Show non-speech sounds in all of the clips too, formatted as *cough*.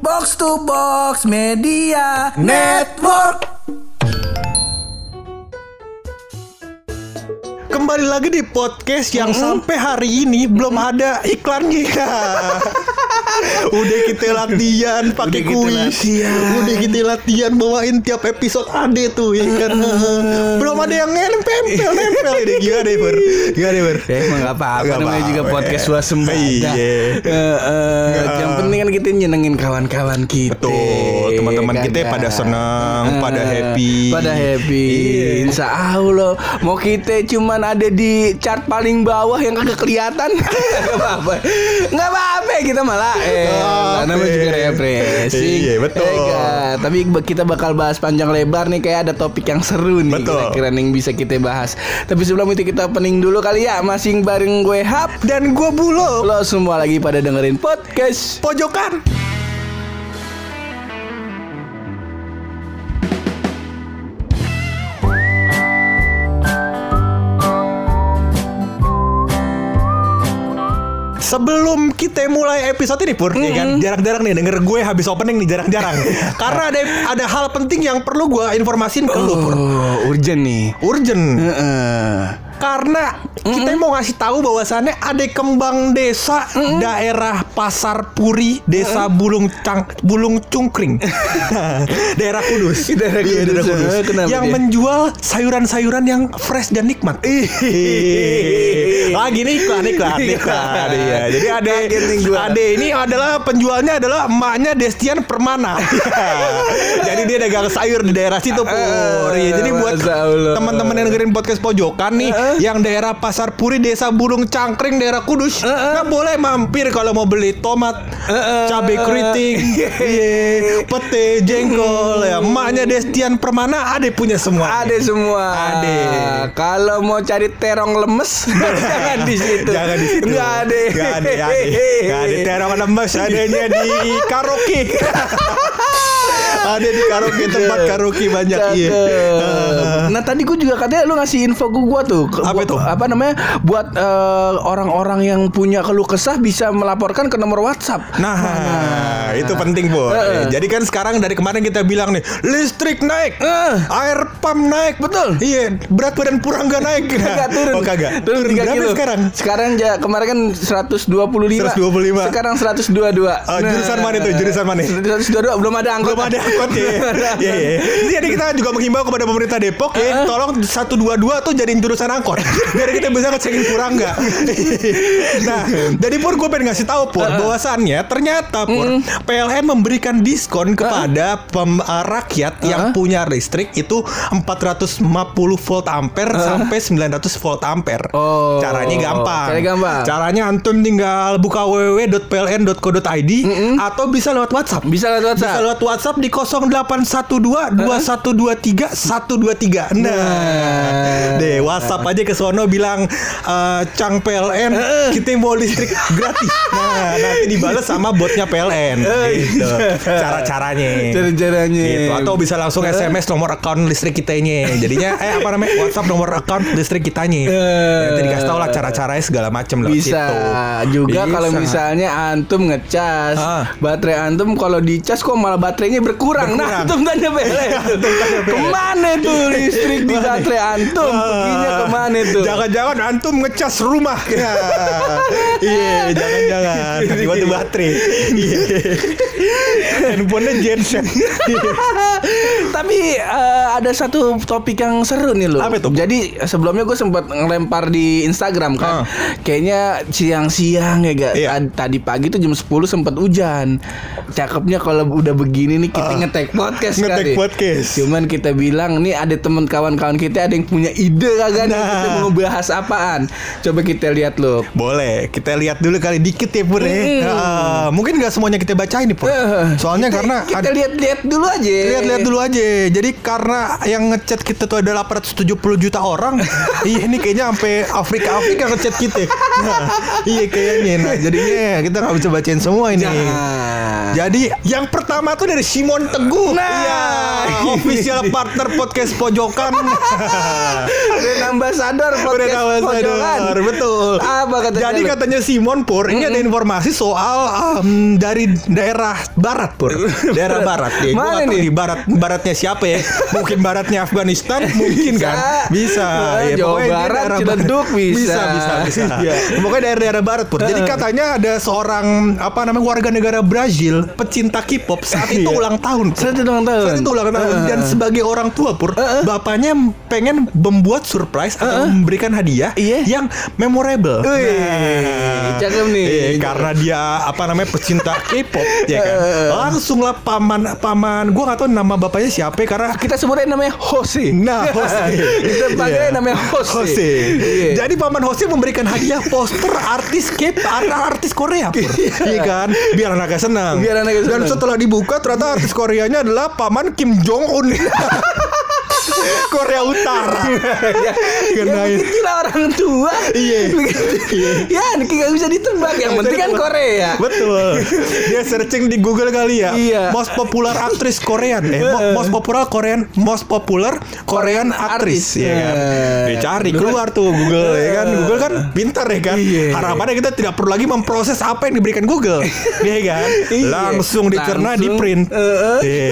Box to Box Media Network. Kembali lagi di podcast yang sampai hari ini belum ada iklannya. *laughs* Udah kita latihan pakai kuis. latihan. Udah kita latihan bawain tiap episode ada tuh ya kan. belum ada yang nempel nempel ini gimana deh Ber? Gimana deh Ber? Ya emang gak apa-apa Nggak namanya juga podcast ya. swasembada. Iya. Eh, eh, yang penting kan kita nyenengin kawan-kawan kita. Betul, teman-teman kita Kagak. pada senang, Eh, pada happy. Pada happy. Iya. Insya Allah. Mau kita cuman ada di chart paling bawah yang kagak kelihatan. *laughs* Gak apa-apa. Gak apa-apa kita malah Apa? namanya juga refreshing. Iya, betul. Eh, gak. Tapi kita bakal bahas panjang lebar nih kayak ada topik yang seru nih Betul. kira-kira yang bisa kita bahas. Tapi sebelum itu kita pening dulu kali ya masing bareng gue Hap Dan gue bulo Lo semua lagi pada dengerin podcast pojokan. Sebelum kita mulai episode ini pur, ya kan jarang-jarang nih denger gue habis opening nih jarang-jarang. *laughs* Karena ada ada hal penting yang perlu gue informasin ke lu pur. Oh urgent nih Urgent. Heeh. Karena kita mau ngasih tahu bahwasannya ada kembang desa daerah Pasar Puri, Desa Bulung Cang Bulung Cungkring. *laughs* daerah Kudus. Daerah Iya, Kudus. Eh, kenapa yang dia? menjual sayuran-sayuran yang fresh dan nikmat. Lagi nih iklan iklan iklan. Iya. Jadi Kaget nih gua. ade ini adalah penjualnya adalah emaknya Destian Permana. *laughs* Jadi dia dagang sayur di daerah situ Pur. Iya, jadi buat Masya Allah. teman-teman yang dengerin podcast pojokan nih yang daerah Pasar Puri Desa Bulung Cangkring daerah Kudus nggak boleh mampir kalau mau beli tomat cabai keriting *laughs* iya, pete jengkol ya emaknya Destian Permana ada punya semua Ada semua. Ada. Kalau mau cari terong lemes *laughs* jangan di situ. Jangan di situ. Enggak ada. Gak ada, gak ada. Gak ada terong lemes, adanya di karaoke. *laughs* ada di karaoke tempat karaoke banyak. Iya. Nah tadi gue juga katanya lu ngasih info ke gue tuh Ke- Apa itu? Apa namanya Buat eh, orang-orang yang punya keluh kesah Bisa melaporkan ke nomor WhatsApp Nah, itu penting bu. Heeh. Jadi kan sekarang dari kemarin kita bilang nih, listrik naik, Eh. air pump naik, Betul. Iya, berat badan pura nggak naik. *laughs* Kagak turun Oh kagak. Turun 3 berapa kilo sekarang? Sekarang ja, kemarin kan 125 125. Sekarang 122 Oh, jurusan mana tuh? Jurusan mana? 122 belum ada angkot Belum ada angkot ya. *laughs* Iya, iya. Jadi kita juga menghimbau kepada pemerintah Depok ya, tolong 122 tuh jadiin jurusan angkot. *laughs* Biar kita bisa ngecekin kurang nggak. *laughs* nah, jadi Pur gue pengen ngasih tahu Pur bahwasannya ternyata Pur PLN memberikan diskon kepada pem- uh, rakyat yang punya listrik itu 450 volt ampere sampai 900 volt ampere. Oh. Caranya gampang. Caranya gampang. Caranya antum tinggal buka www.pln.co.id atau bisa lewat WhatsApp. Bisa lewat WhatsApp. Bisa lewat WhatsApp di 0812 2123 123. Nah, deh WhatsApp aja ke sono bilang eh, Cang PLN kita mau listrik gratis. *laughs* Nah, nanti dibalas sama botnya PLN. Gitu. Cara-caranya. Cara-caranya. Gitu. Atau bisa langsung SMS nomor account listrik kitanya. Jadinya eh apa namanya? WhatsApp nomor account listrik kitanya. Nanti dikasih tau lah cara-caranya segala macam lewat Bisa situ. juga kalau misalnya antum ngecas Ah. baterai antum kalau dicas kok malah baterainya berkurang. Nah, Berkurang. antum tanya PLN. ke mana tuh listrik di baterai antum? Perginya ke mana tuh? Jangan-jangan antum ngecas rumah. Ya. Iya, jangan-jangan. Tiba-tiba baterai. Iya. Handphonenya genset. *laughs* Tapi eh, ada satu topik yang seru nih loh. Apa itu? Jadi sebelumnya gue sempat ngelempar di Instagram kan. Ah. Kayaknya siang-siang ya gak. Iya. Tad- Tadi pagi tuh jam 10 sempat hujan. Cakepnya kalau udah begini nih kita Ah. ngetek podcast Nge-tag kali. podcast. Cuman kita bilang nih ada teman kawan-kawan kita ada yang punya ide kagak nih Nah. kita mau bahas apaan. Coba kita lihat loh. Boleh, kita lihat dulu kali dikit ya Pur ya. Mm. Ah, mungkin nggak semuanya kita bacain nih Pur. Eh, Soalnya kita- karena kita lihat-lihat dulu aja. lihat-lihat dulu aja. Jadi karena yang ngechat kita tuh ada 870 juta orang, *laughs* iya ini kayaknya sampai Afrika Afrika ngechat kita. Nah, iya kayaknya. Nah, jadinya kita nggak bisa bacain semua ini. Jangan. Jadi yang pertama tuh dari Simon Teguh. Nah. Iya, official *laughs* partner podcast pojokan. *laughs* Brand ambassador podcast ambassador, pojokan. betul. Apa katanya? Jadi katanya Simon Pur, ini ada informasi soal um, dari daerah barat Pur. daerah barat. Ya, Mana nih? di barat baratnya siapa ya? Mungkin baratnya Afghanistan, mungkin Bisa. kan? Bisa. Nah, Ya, Jawa Barat, daerah Ciledug bisa. Bisa, bisa, bisa. *laughs* Iya. Pokoknya daerah-daerah barat Pur. Jadi katanya ada seorang apa namanya warga negara Brazil, pecinta K-pop saat itu Iya. ulang tahun. Pur. Satu ulang tahun. Saat itu ulang tahun dan sebagai orang tua pur, bapaknya pengen membuat surprise atau memberikan hadiah Iya. yang memorable. Wih, cakep nih. Iya, karena dia apa namanya pecinta K-pop ya kan. Langsung lah paman paman, gua nggak tahu nama bapaknya siapa karena Kita sebutin namanya Jose. Nah, Jose. *laughs* Kita panggilnya Iya. namanya Jose. Jose. Iya. Jadi paman Jose memberikan hadiah poster artis K artis Korea, Pur. Iya kan? Biar anaknya senang. Biar anaknya Dan senang. setelah dibuka ternyata artis Koreanya adalah paman Kim Jong Un. *laughs* Korea Utara. *laughs* ya, ya Kenain. mungkin kita orang tua. Iya. *laughs* Iya. ya, nggak bisa ditebak. Yang penting kan Korea. Betul. *laughs* Dia searching di Google kali ya. Iya. Most popular aktris Korean. Eh, mo- most popular Korean, most popular Korean aktris. Ya kan. Iya. Dicari keluar tuh Google ya kan. Google kan pintar ya kan. Iya. Harapannya kita tidak perlu lagi memproses apa yang diberikan Google. Iya kan. Iya. Langsung dicerna, di print. Heeh. Iya.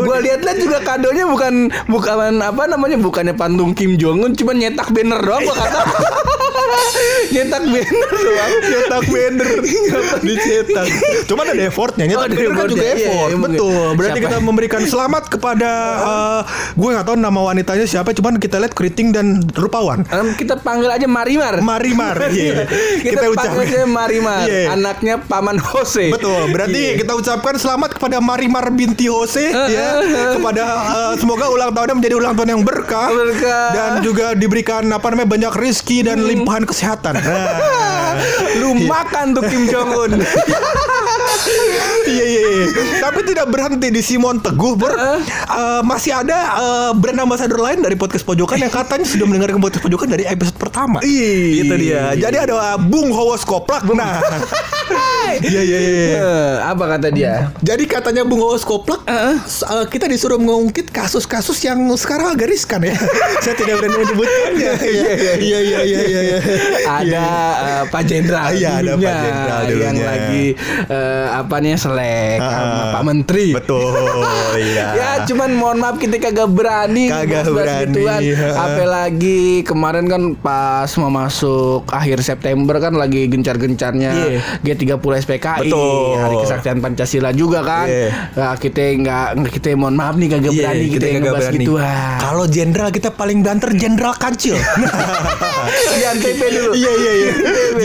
Gua lihat-lihat juga kadonya bukan bukan apa namanya bukannya patung Kim Jong Un cuma nyetak banner doang gua kata. *laughs* nyetak banner doang. Cetak banner *laughs* dicetak. Cuma ada effortnya, nyetak Oh, banner kan juga effortnya, iya, effort. iya, mungkin. Betul. Berarti Siapa? kita memberikan selamat kepada eh, gue nggak tahu nama wanitanya siapa, cuman kita lihat keriting dan rupawan. Em, kita panggil aja Marimar. Marimar, iya. *laughs* kita, panggil aja Marimar, Iya. anaknya Paman Jose. Betul, berarti Iya. kita ucapkan selamat kepada Marimar binti Jose Eh, ya. Kepada eh, semoga ulang tahunnya menjadi ulang tahun yang berkah, Berkah. Hmm. dan juga diberikan apa namanya banyak rizki dan limpahan kesehatan. Nah. *laughs* Lu makan tuh Kim Jong Un. Iya iya iya. Tapi tidak berhenti di Simon Teguh, Bur. Eh, masih ada eh, brand ambassador lain dari podcast pojokan yang katanya sudah mendengarkan podcast pojokan dari episode pertama. Ih. Itu dia. Jadi ada Bung Howos Koplak. Nah. Iya iya iya. Eh, apa kata dia? Jadi katanya Bung Howos Koplak, eh, kita disuruh mengungkit kasus-kasus yang sekarang agak riskan ya. *laughs* Saya tidak berani menyebutkannya. Iya iya iya iya iya. iya. Ada eh, Pak Jenderal Iya, ada Pak dulunya, Jenderal yang dulunya. lagi eh, apa nih selek sama Ah, Pak Menteri. Betul, *laughs* iya. Ya cuman mohon maaf kita kagak berani Kagak berani, gituan. ha. Apalagi kemarin kan pas mau masuk akhir September kan lagi gencar-gencarnya Iya. G30 SPKI Betul. Hari Kesaktian Pancasila juga kan. Iya. Nah, kita nggak kita mohon maaf nih kagak Iya, berani kita, kagak ngebahas berani. gituan. Kalau jenderal kita paling banter jenderal kancil. *laughs* Di NTP dulu. Iya iya iya.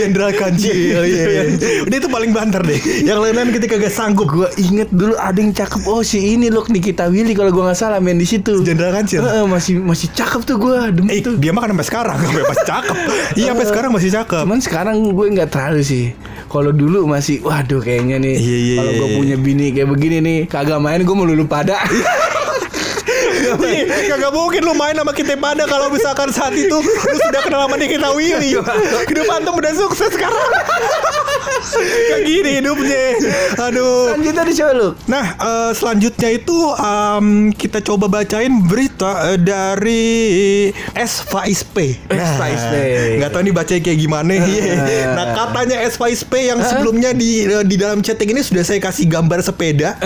Jenderal kancil. Iya iya. Dia itu paling banter deh. Yang lain-lain kita kagak sanggup. Gue inget dulu ada yang cakep Oh si ini loh Nikita Willy Kalau gue nggak salah main di situ Jenderal kancil. Heeh, masih masih cakep tuh gue demi Eh, tuh dia mah kan sampai sekarang sampai pas cakep. *laughs* Iya, sampai sekarang masih cakep. Cuman sekarang gue nggak terlalu sih. Kalau dulu masih, waduh kayaknya nih. Iya, iya, kalau gue iya. punya bini kayak begini nih, kagak main gue melulu pada. *laughs* Ih, Kagak mungkin lu main sama kita pada kalau misalkan saat itu lu sudah kenal sama Nikita Willy. Hidup antum udah sukses sekarang. Kayak gini hidupnya. Aduh. Lanjut tadi coba lu. Nah, eh, selanjutnya itu em, kita coba bacain berita eh, dari S Faiz P. S Faiz P. Nggak tahu nih bacanya kayak gimana. Iya. *laughs* Nah, katanya S Faiz P yang sebelumnya di eh, di dalam chatting ini sudah saya kasih gambar sepeda.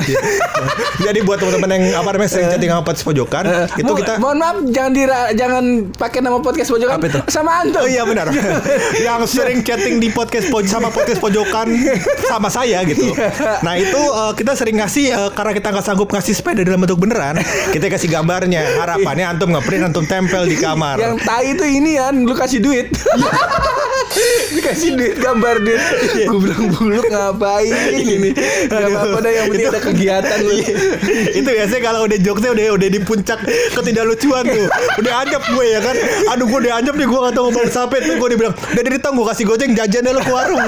*laughs* Jadi buat teman-teman yang apa namanya sering chatting sama podcast pojokan, itu Mo- kita mohon maaf jangan dira, jangan pakai nama podcast pojokan Apa itu? sama antum. Oh iya benar. *laughs* yang sering chatting di podcast poj sama podcast pojokan sama saya gitu. Nah itu eh, kita sering ngasih eh, karena kita nggak sanggup ngasih sepeda dalam bentuk beneran, kita kasih gambarnya. Harapannya antum ngeprint, antum tempel di kamar. Yang tai itu ini kan lu kasih duit. *laughs* *laughs* Dikasih duit gambar duit. Gue bilang buluk ngapain ini. Gak Aduh. apa-apa dah yang penting ada kegiatan lu. itu biasanya kalau udah jokesnya udah udah di puncak ketidaklucuan tuh udah anjap gue ya kan aduh gue udah anjap nih gue gak tau ngomong sampai tuh gue dibilang udah dari tong gue kasih gojek jajan deh lo ke warung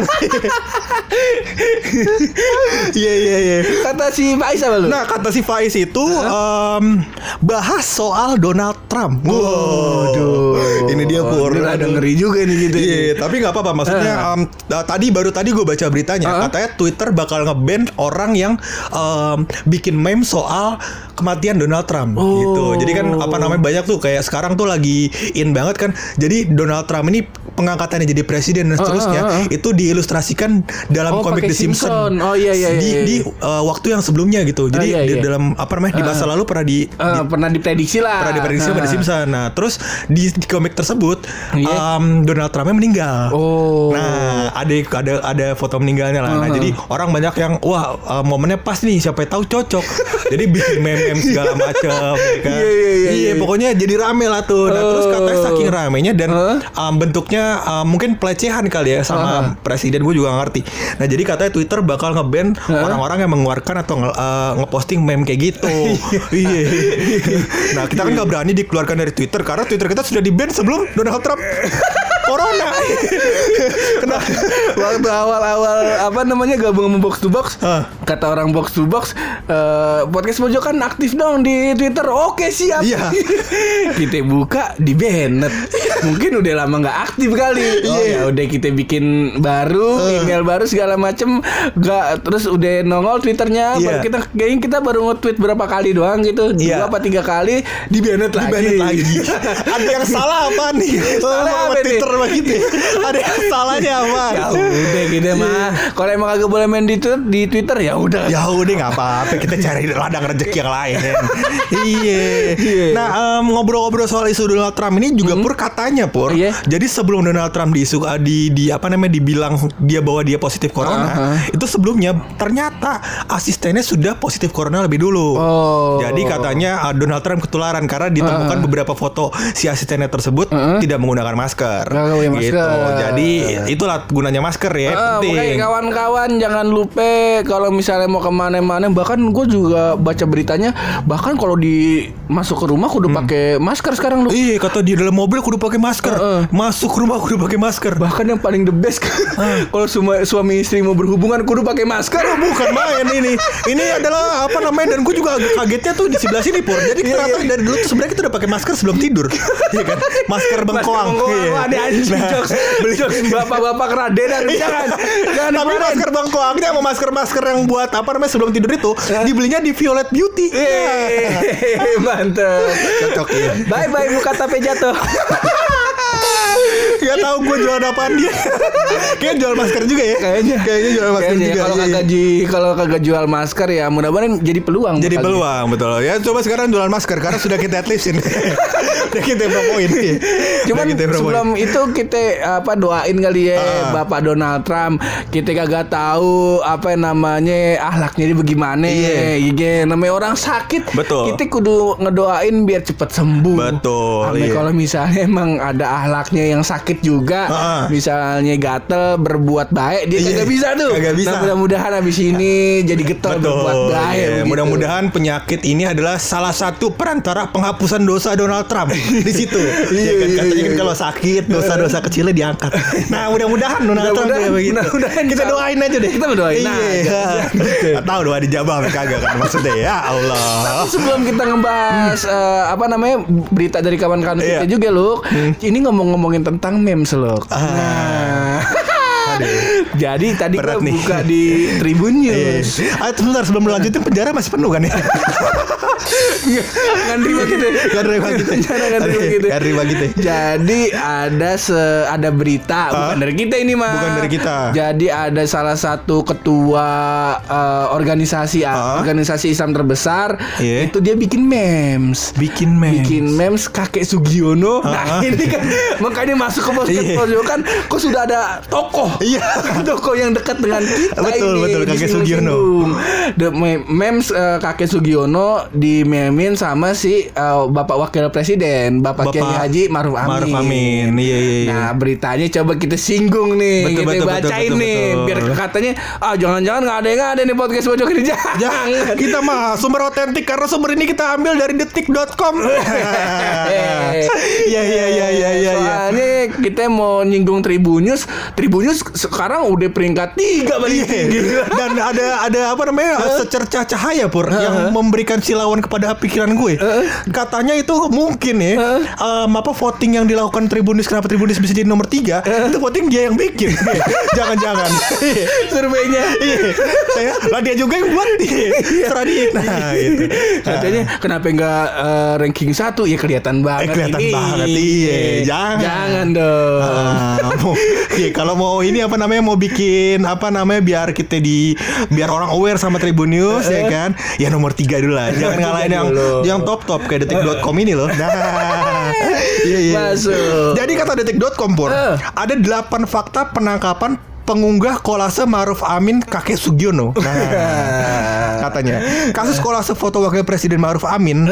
Iya iya iya. Kata si Faiz apa lu? Nah kata si Faiz itu em, bahas soal Donald Trump. Waduh, ini dia pur. Rada ngeri juga nih gitu. Iya, tapi nggak apa-apa. Maksudnya uh, tadi baru tadi gue baca beritanya, Ah. katanya Twitter bakal nge-ban orang yang em, bikin meme soal kematian Donald Trump Oh. gitu. Jadi kan apa namanya banyak tuh kayak sekarang tuh lagi in banget kan. Jadi Donald Trump ini pengangkatannya jadi presiden dan seterusnya ah, ah. itu diilustrasikan dalam Oh, komik The Simpsons. Simpson. Oh, iya, iya, Di, iya, iya. di uh, waktu yang sebelumnya gitu. Jadi iya, di iya. dalam apa namanya di masa lalu pernah di, Eh, pernah diprediksi lah. pernah diprediksi pada Ah. Simpson. Nah, terus di, di komik tersebut Iya. um, Donald Trumpnya meninggal. Oh. Nah, ada ada ada foto meninggalnya lah. Nah, Uh-huh. jadi orang banyak yang wah uh, momennya pas nih, siapa tahu cocok. *laughs* jadi bikin meme-meme segala macam ya kan. Iya, iya, iya, iya. pokoknya jadi rame lah tuh. Nah, terus katanya Oh. saking ramenya dan Huh? um, bentuknya um, mungkin pelecehan kali ya sama Uh-huh. presiden gue juga ngerti. Nah, jadi katanya Twitter bakal nge-ban orang-orang yang mengeluarkan atau nge- uh, ngeposting meme kayak gitu. *laughs* Iya. nah, kita kan nggak berani dikeluarkan dari Twitter karena Twitter kita sudah di-ban sebelum Donald Trump *laughs* Corona. Kenapa? Waktu awal-awal apa namanya gabung sama box to box, Ah. kata orang box to box, eh, podcast pojokan aktif dong di Twitter. Oke siap. Iya. *laughs* kita buka di Bennett. Mungkin udah lama nggak aktif kali. Oh Iya. ya udah kita bikin baru, email baru segala macem. Nggak terus udah nongol Twitternya. Iya. Baru kita kayaknya kita baru nge-tweet berapa kali doang gitu. Iya. Dua apa tiga kali di Bennett lagi. Banned lagi. *laughs* Ada yang salah apa nih? Salah apa nih? Twitter begitu. Ada yang salahnya apa? Ya udah gitu mah. Kalau emang kagak boleh main di Twitter, di Twitter ya udah. Ya udah nggak apa-apa kita cari ladang rezeki yang lain. *laughs* iya. Nah em, ngobrol-ngobrol soal isu Donald Trump ini juga pur katanya pur. Iya. Jadi sebelum Donald Trump diisu eh, di di apa namanya dibilang dia bahwa dia positif corona, Aha. itu sebelumnya ternyata asistennya sudah positif corona lebih dulu. Oh. Jadi katanya eh, Donald Trump ketularan karena ditemukan beberapa foto si asistennya tersebut tidak menggunakan masker. Nggak pakai masker. Gitu. Jadi itulah gunanya masker ya. Ah, penting. makanya kawan-kawan jangan lupa kalau misalnya mau ke mana-mana bahkan gue juga baca beritanya bahkan kalau di masuk ke rumah kudu pakai masker sekarang lu Iya kata di dalam mobil kudu pakai masker. Masuk rumah kudu pakai masker. bahkan yang paling the best *laughs* kalau suma- suami istri mau berhubungan kudu pakai masker Oh, bukan main ini. Ini adalah apa namanya dan gue juga agak kagetnya tuh di sebelah sini pur. Jadi Iya, ternyata iya. dari dulu tuh sebenarnya kita udah pakai masker sebelum tidur. *laughs* Iya kan? Masker bengkoang. Bengkoang, Iya. ada anjing Nah, jokes jokes bapak-bapak keradenan jangan jangan Tapi masker bengkoangnya sama masker-masker yang buat apa namanya sebelum tidur itu dibelinya di Violet Beauty. Yeay, *laughs* mantep. Cocok ya. bye bye buka tape jatuh *laughs* *laughs* Gak tahu gue jual apaan dia. *laughs* Kayaknya jual masker juga ya. Kayaknya. Kayaknya jual masker Kayaknya juga. kalau Iya, kagak iya. ji- kalau kagak jual masker ya mudah-mudahan jadi peluang Jadi peluang betul ya coba sekarang jualan masker karena sudah kita atlesin *laughs* udah kita promoin iya. Cuman kita promoin. sebelum itu kita apa doain kali ya Ah. Bapak Donald Trump. Kita kagak tahu apa namanya ahlaknya dia bagaimana. Iya. Iya, namanya orang sakit. Betul. Kita kudu ngedoain biar cepet sembuh. Betul, Sampai iya. kalau misalnya emang ada ahlaknya yang sakit juga, Ah. misalnya gatel berbuat baik dia Iya, kagak bisa tuh. kagak bisa. Nah, mudah-mudahan habis ini jadi getol berbuat baik. Iya, begitu. Mudah-mudahan penyakit ini adalah salah satu perantara penghapusan dosa Donald Trump *laughs* di situ. Iya kan iya, katanya iya, kan iya. kalau sakit dosa-dosa kecilnya diangkat. Nah mudah-mudahan Donald Trump Mudah-mudahan, kayak begitu. mudah-mudahan Kita doain aja deh. Kita berdoain Iya. aja. Gitu. Nggak Tahu doa dijabah kagak kan maksudnya ya Allah. Sebelum kita ngebahas eh, apa namanya berita dari kawan-kawan kita Iya. juga, Luk. Ini ngomong-ngomongin tentang memes, Luk. Ah. Nah. *laughs* Jadi tadi nih. buka di Tribun Iya. News. Ah, sebentar sebelum lanjutin penjara masih penuh kan ya? Nggak nerima gitu. Gak terima kita. Jangan nggak terima gitu. Gak terima kita. Jadi ada se ada berita bukan dari kita ini mah. Bukan dari kita. Jadi ada salah satu ketua eh, organisasi Ah. organisasi Islam terbesar Iya. itu dia bikin memes. Bikin memes. bikin memes kakek Sugiono. Nah, Ah. ini kan makanya masuk ke podcast Iya. pojokan kok sudah ada tokoh. Iya. *laughs* tokoh yang dekat dengan kita Betul, ini. betul, kakek disinggung-singgung. The me- memes eh, kakek Sugiono di memin sama si eh, Bapak Wakil Presiden, Bapak, Bapak Kiai Haji Maruf Amin. Maruf Amin. Iya, iya, iya. Nah, beritanya coba kita singgung nih, Betul, kita betul, bacain betul, betul, nih betul. biar katanya ah jangan-jangan nggak ada yang ada nih podcast pojokan ini. *laughs* Jangan. Jangan. Kita mah sumber otentik karena sumber ini kita ambil dari detik.com. Iya *laughs* iya iya iya iya iya. Soalnya Kita mau nyinggung Tribunnews, Tribunnews sekarang udah peringkat tiga paling Iya. tinggi. Dan ada ada apa namanya secercah cahaya pur yang memberikan silawan kepada pikiran gue. Katanya itu mungkin ya em, apa voting yang dilakukan Tribunus kenapa Tribunus bisa jadi nomor tiga itu voting dia yang bikin. *laughs* Jangan-jangan. Iya. Surveinya. Iya. Saya lah dia juga yang buat. Iya. Serah dia. Nah, itu. Katanya kenapa enggak eh, ranking satu ya kelihatan banget kelihatan ini. banget, iya. Jangan. Jangan dong. Ah, mau, iya, kalau mau ini apa namanya mau bikin apa namanya biar kita di biar orang aware sama Tribun News ya kan ya nomor tiga dulu lah jangan ngalahin yang yang top top kayak detik.com ini loh nah iya iya Masuk. jadi kata detik.com pur Eh. ada delapan fakta penangkapan pengunggah kolase Maruf Amin kakek Sugiono. Nah, *laughs* katanya kasus kolase foto wakil presiden Maruf Amin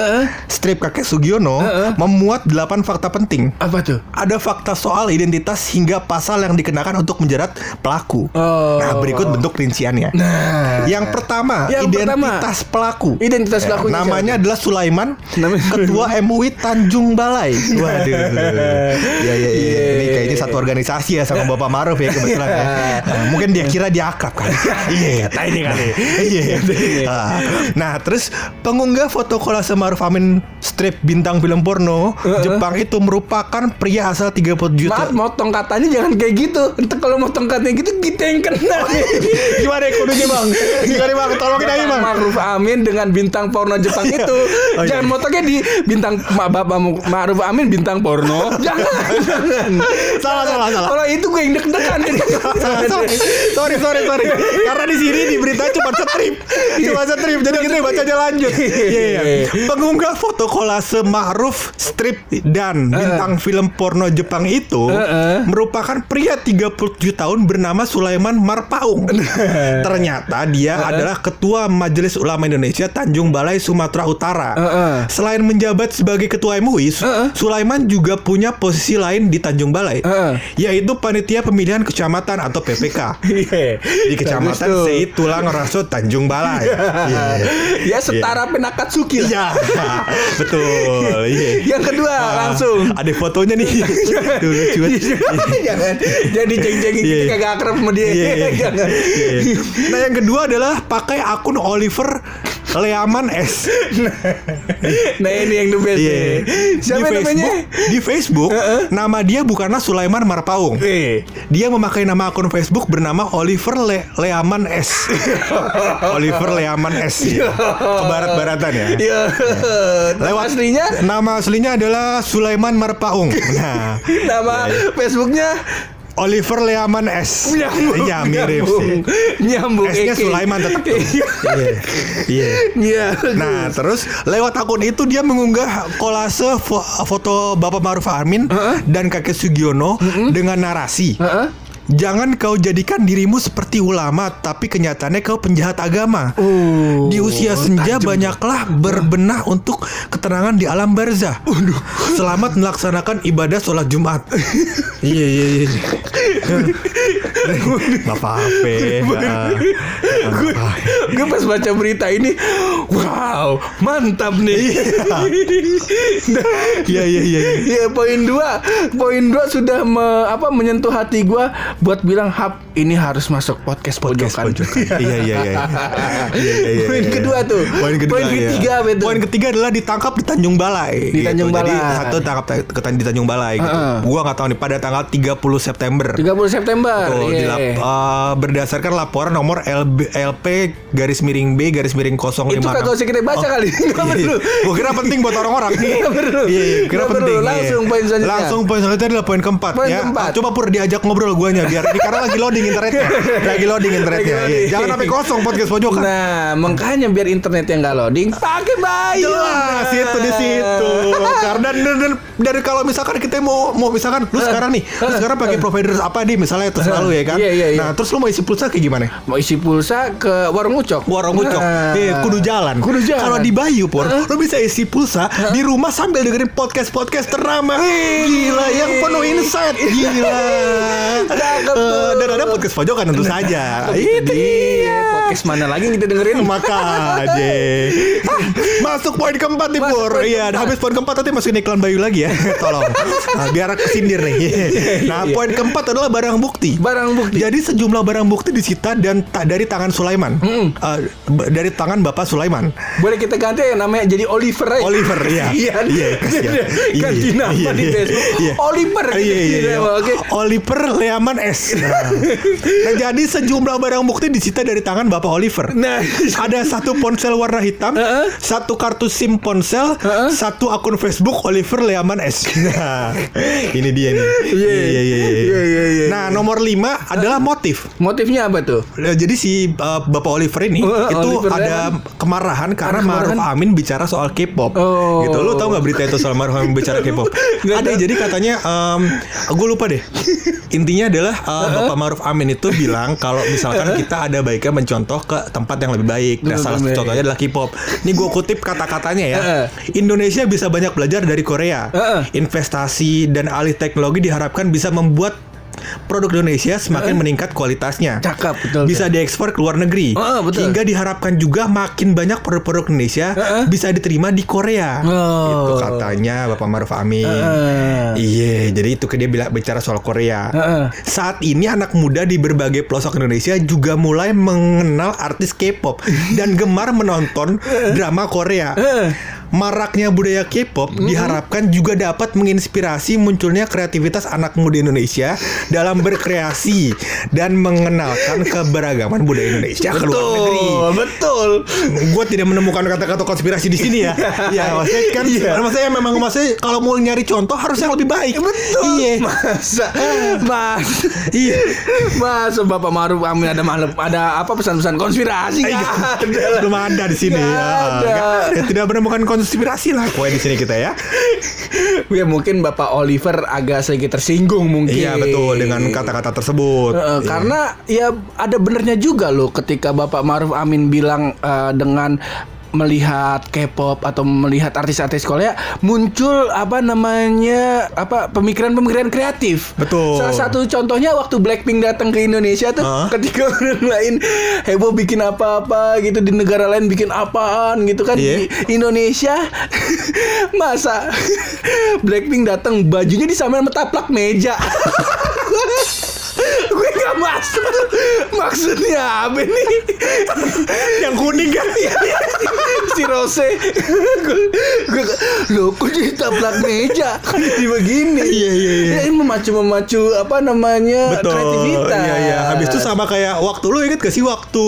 strip kakek Sugiono memuat delapan fakta penting. Apa tuh? Ada fakta soal identitas hingga pasal yang dikenakan untuk menjerat pelaku. Oh. Nah, berikut bentuk rinciannya. Nah, Yang pertama, Yang identitas pelaku. Identitas Ya, namanya adalah Sulaiman, Namanya- ketua MUI Tanjung Balai. *laughs* Waduh. Ya ya ya. Ini kayaknya satu organisasi ya sama Bapak Maruf ya kebetulan ya. Nah, *laughs* mungkin dia kira dia akrab kan. *laughs* Iya, kata ini kali. Iya. Ah. Nah, terus pengunggah foto kolase Maruf Amin strip bintang film porno Jepang itu merupakan pria asal 30 juta. Maaf, motong katanya jangan kayak gitu. Entar kalau motong katanya gitu kita yang kena. Gimana ya kudunya bang? Gimana bang? Tolongin aja bang. Ma'ruf Amin dengan bintang porno Jepang itu. Oh, iya. jangan motongnya di bintang Bapak Ma'ruf Amin bintang porno. *laughs* jangan, jangan. Salah, salah, salah. Kalau itu gue yang deg-degan. *laughs* Salah, salah. *laughs* sorry sorry sorry karena di sini di berita cuma strip cuma strip jadi kita bacanya lanjut. Iya, iya. pengunggah foto kolase Ma'ruf strip dan bintang film porno Jepang itu Heeh. merupakan pria 37 tahun bernama Sulaiman Marpaung. Ternyata dia adalah ketua Majelis Ulama Indonesia Tanjung Balai Sumatera Utara. Selain menjabat sebagai ketua MUI. Sulaiman juga punya posisi lain di Tanjung Balai Heeh. yaitu panitia pemilihan kecamatan atau PPK *laughs* Iya. di kecamatan. Sei Tulang Raso Tanjung Balai. Iya. Ya setara Penakatsuki lah. Iya, *laughs* betul. Iya. Yang kedua Ah, langsung. Ada fotonya nih. *laughs* Tuh lucu banget. Jangan jadi ceng-cengin Iya, kita iya. kagak akrab sama dia. Iya, iya. Jangan. Iya. Nah yang kedua adalah pakai akun Oliver Leaman S. *laughs* Nah ini yang the best. Iya. nih. Siapa di namanya? Facebook, di Facebook nama dia bukanlah Sulaiman Marpaung. Eh. Dia memakai nama akun Facebook bernama Oliver Le Leaman S. *laughs* Oliver Leaman S. Ke barat-baratan ya. Iya. Nama aslinya Nama aslinya adalah Sulaiman Marpaung. Nah, *laughs* nama Facebooknya Oliver Leaman S. nyambung. Iya, mirip sih. Nyambung. S-nya. Sulaiman tetap. Iya. Iya. Iya. Iya. Nah, terus lewat akun itu dia mengunggah kolase fo- foto Bapak Maruf Amin dan kakek Sugiono dengan narasi. Jangan kau jadikan dirimu seperti ulama, tapi kenyataannya kau penjahat agama. Oh, di usia senja banyaklah berbenah untuk ketenangan di alam barzah. Selamat melaksanakan ibadah sholat Jumat. *laughs* iya iya iya. *laughs* Gak apa-apa. Gue, gue pas baca berita ini, wow, mantap nih. Iya *laughs* iya iya. Ya poin dua, poin dua sudah me- apa menyentuh hati gua buat bilang hap ini harus masuk podcast pojokan. *laughs* Iya iya iya. Iya, iya, iya, Poin iya. kedua tuh. Poin kedua. Poin iya. ketiga apa itu? Poin ketiga adalah ditangkap di Tanjung Balai. Di Tanjung Jadi Balai. satu tangkap ke di Tanjung Balai gitu. Heeh. Gua nggak tahu nih pada tanggal 30 September. 30 September. Betul, Iya. dilap- eh, berdasarkan laporan nomor LB, LP garis miring B garis miring 056. Itu kagak usah kita baca kali. *laughs* Nggak perlu. Gue kira penting buat orang-orang. *laughs* Perlu. Iya, iya, kira penting. iya. Langsung poin selanjutnya. Langsung poin selanjutnya adalah poin keempat Poin ya. keempat. Coba pur diajak ngobrol guanya biar ini karena lagi loading internetnya. lagi loading internetnya. Lagi iya. loading. Jangan sampai kosong podcast pojokan. Nah, makanya biar internetnya nggak loading, pakai bayu. Jelas itu di situ. Karena dan, dan kalau misalkan kita mau mau misalkan lu sekarang nih, lu sekarang pakai provider apa nih misalnya terserah lu ya kan. Iya, iya, iya. Nah, terus lu mau isi pulsa kayak gimana? Mau isi pulsa ke warung ucok. Warung Ucok, Nah. eh, kudu jalan. Kudu jalan. Kalau di Bayu pur, lu bisa isi pulsa di rumah sambil dengerin podcast podcast ternama. Gila, yang penuh insight. Gila. Eh, dan ada podcast pojokan tentu saja. Itu dia, podcast mana lagi yang kita dengerin? *laughs* Makanya Masuk poin keempat nih Pur Iya habis poin keempat nanti masukin iklan Bayu lagi ya *laughs* Tolong nah, Biar kesindir nih Nah Iya. poin keempat adalah barang bukti Barang bukti. Jadi sejumlah barang bukti disita dan tak dari tangan Sulaiman b- Dari tangan Bapak Sulaiman Boleh kita ganti ya namanya jadi Oliver aja. Oliver, iya. *laughs* Iya. Iya. Ganti Iya, nama iya, di iya. Facebook. Iya. Oliver. Iya, iya, iya. Gitu. Oliver Leaman S. Nah. Nah, jadi sejumlah barang bukti disita dari tangan Bapak Oliver. Nah, Ada satu ponsel warna hitam, Heeh. satu kartu SIM ponsel, Heeh. satu akun Facebook Oliver Leaman S. Nah, ini dia nih. Iya, iya, iya, iya. Nah, nomor lima adalah motif. motifnya apa tuh? Nah, Jadi si uh, Bapak Oliver ini Oh, itu Oliver ada kemarahan karena kemarahan? Maruf Amin bicara soal K-pop. Oh. Gitu. Lu tahu nggak berita itu soal Maruf Amin bicara K-pop? *laughs* Ada jadi katanya gue lupa deh. Intinya adalah uh, Bapak Maruf Amin itu bilang kalau misalkan *laughs* kita ada baiknya mencontoh ke tempat yang lebih baik. Nah, salah satu contohnya adalah K-pop. Ini gue kutip kata-katanya ya. Indonesia bisa banyak belajar dari Korea. Investasi dan alih teknologi diharapkan bisa membuat produk Indonesia semakin meningkat kualitasnya Cakep, betul. bisa diekspor ke luar negeri Oh, betul. hingga diharapkan juga makin banyak produk-produk Indonesia Heeh. bisa diterima di Korea Oh. itu katanya Bapak Maruf Amin Heeh. iya jadi itu dia bilang bicara soal Korea Heeh. saat ini anak muda di berbagai pelosok Indonesia juga mulai mengenal artis K-pop *laughs* dan gemar menonton drama Korea Heeh. Maraknya budaya K-pop diharapkan juga dapat menginspirasi munculnya kreativitas anak muda Indonesia dalam berkreasi dan mengenalkan keberagaman budaya Indonesia ke luar negeri. Betul, betul. Gue tidak menemukan kata-kata konspirasi di sini ya. *laughs* ya, maksudnya kan, Iya. maksudnya memang maksudnya kalau mau nyari contoh harusnya yang lebih baik. Betul. Iya. Masa, mas, Iya. masa Bapak Maruf Amin ada malam, ada apa pesan-pesan konspirasi? Nggak ada. Belum ada di sini. Nggak Ya, ada. nggak ada. Tidak menemukan konspirasi lah kue di sini kita ya. *laughs* Ya mungkin Bapak Oliver agak sedikit tersinggung mungkin. Iya betul dengan kata-kata tersebut. Iya. Karena ya ada benernya juga loh ketika Bapak Maruf Amin bilang eh, dengan melihat K-pop atau melihat artis-artis Korea muncul apa namanya apa pemikiran-pemikiran kreatif. Betul. Salah satu contohnya waktu Blackpink datang ke Indonesia tuh Hah? ketika *laughs* orang lain heboh bikin apa-apa gitu di negara lain bikin apaan gitu kan Iya. di Indonesia *laughs* masa *laughs* Blackpink datang bajunya disamain sama taplak meja. Gue gak masuk tuh maksudnya apa nih yang kuning kan? si Rose gue gue lo kok jadi taplak meja kok jadi begini Iya, iya, iya. Ya, ini memacu memacu apa namanya Betul. kreativitas Iya iya. Habis itu sama kayak waktu lu inget gak sih waktu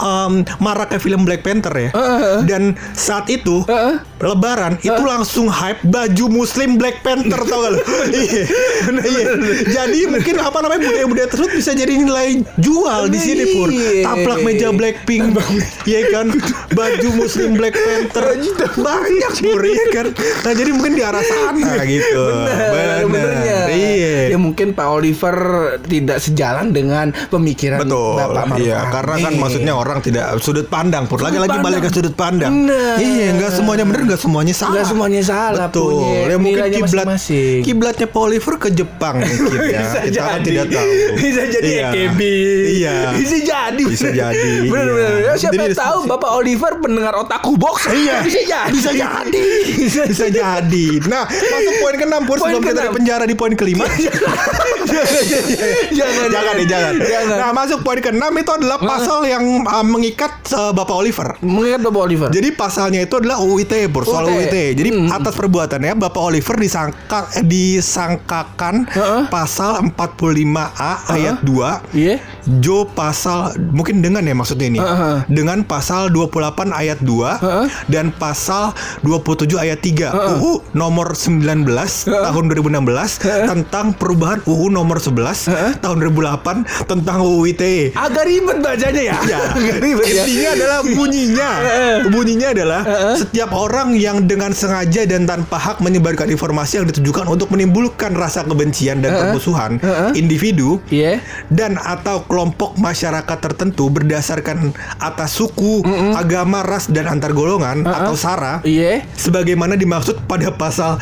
um, maraknya film Black Panther ya? Heeh. Dan saat itu Heeh. Lebaran itu langsung hype baju Muslim Black Panther tau gak *laughs* iya. iya. Jadi mungkin apa namanya budaya-budaya tersebut bisa jadi nilai jual di sini pur. Iya. Taplak meja Blackpink, iya kan? Baju Muslim Black Panther banyak pur, iya kan? Nah jadi mungkin di arah sana gitu. Benar, benernya. Iya. Ya mungkin Pak Oliver tidak sejalan dengan pemikiran Betul. Bapak Maruf iya, karena kan maksudnya orang tidak sudut pandang pur. Lagi-lagi balik ke sudut pandang. Iya, nggak semuanya benar, nggak semuanya salah. Nggak semuanya salah, Betul. punya Ya mungkin kiblat kiblatnya Paul Oliver ke Jepang *laughs* mungkin ya. Kita jadi tidak tahu. bisa jadi Iya. AKB Iya. bisa jadi Bisa jadi, *laughs* benar iya. benar siapa Jadi tahu dis- Bapak Oliver pendengar otaku box Iya. bisa jadi Bisa jadi. bisa, Bisa jadi. Nah, masuk poin ke-6 Pur sebelum kita di penjara di poin kelima. *laughs* jangan jangan jangan. jangan Nah, masuk poin ke-6 itu adalah pasal yang uh, mengikat uh, Bapak Oliver. mengingat Bapak Oliver Jadi pasalnya itu adalah UU ITE, Pur, soal ITE. Jadi Hmm. atas perbuatannya Bapak Oliver disangka eh, disangkakan Heeh. pasal 45A ayat 2 iya Jo pasal mungkin dengan ya maksudnya ini. Heeh. Dengan pasal 28 ayat 2 Heeh. dan pasal 27 ayat 3 UU nomor 19 tahun 2016 tentang perubahan UU nomor 11 tahun 2008 tentang UU ITE. agak ribet bacanya ya. Ya, *laughs* agak ribet ya. Intinya adalah *laughs* bunyinya. bunyinya adalah setiap orang yang dengan sengaja dan tanpa hak menyebarkan informasi yang ditujukan untuk menimbulkan rasa kebencian dan permusuhan individu iya. dan atau kelompok masyarakat tertentu berdasarkan atas suku, agama, ras dan antar golongan atau sara iya sebagaimana dimaksud pada pasal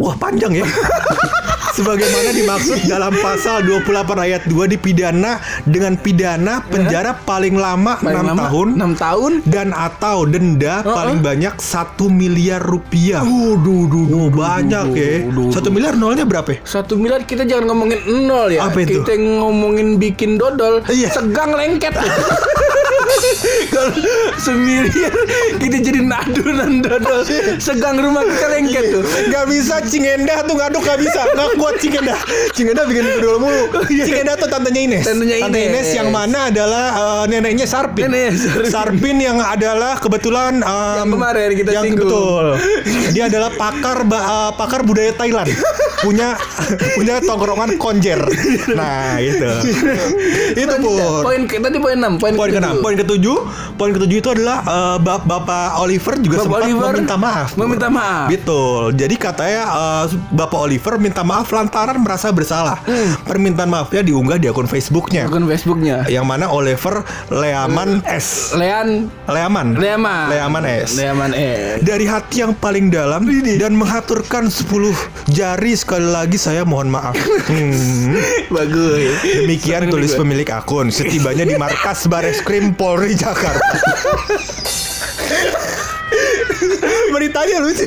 wah panjang ya *laughs* sebagaimana dimaksud dalam pasal 28 ayat 2 dipidana dengan pidana penjara paling lama Paling 6 lama, tahun enam tahun. dan atau denda paling banyak satu miliar rupiah. Waduh, duh, Oh, banyak duh, ya. duh, duh. Satu miliar nolnya berapa? ya? Satu miliar kita jangan ngomongin nol ya. Apa itu? Kita ngomongin bikin dodol, Iya. segang lengket. *laughs* Kalau semiliar kita jadi adonan dodol, segang rumah kita lengket tuh. Gak bisa Cingendah tuh ngaduk gak bisa. Gak kuat Cingendah. Cingendah bikin dodol mulu. Cingendah tuh tantenya Ines. Tantenya Tante Ines. Ines. yang mana adalah eh, neneknya Sarpin. Neneknya Sarpin. Sarpin yang adalah kebetulan em, Yang kemarin kita yang singgung. betul. Dia adalah pakar eh, pakar budaya Thailand. Punya punya tongkrongan konjer. Nah gitu. Itu pun. Poin tadi poin 6, poin Poin ketujuh. ke poin ketujuh, poin ketujuh itu adalah eh, bap- Bapak Oliver juga Bapak sempat Oliver meminta maaf. Meminta maaf. Betul. Jadi katanya eh, Bapak Oliver minta maaf lantaran merasa bersalah. Hmm. Permintaan maafnya diunggah di akun Facebooknya. Akun Facebooknya. Yang mana Oliver Leaman S. Lean Leaman. Leaman. Leaman S. Leaman S. Dari hati yang paling dalam dan mengaturkan 10 jari sekali lagi saya mohon maaf. Hmm. *laughs* Bagus. Demikian tulis pemilik akun setibanya di markas Bareskrim Richard Hart. *laughs* Beritanya lucu.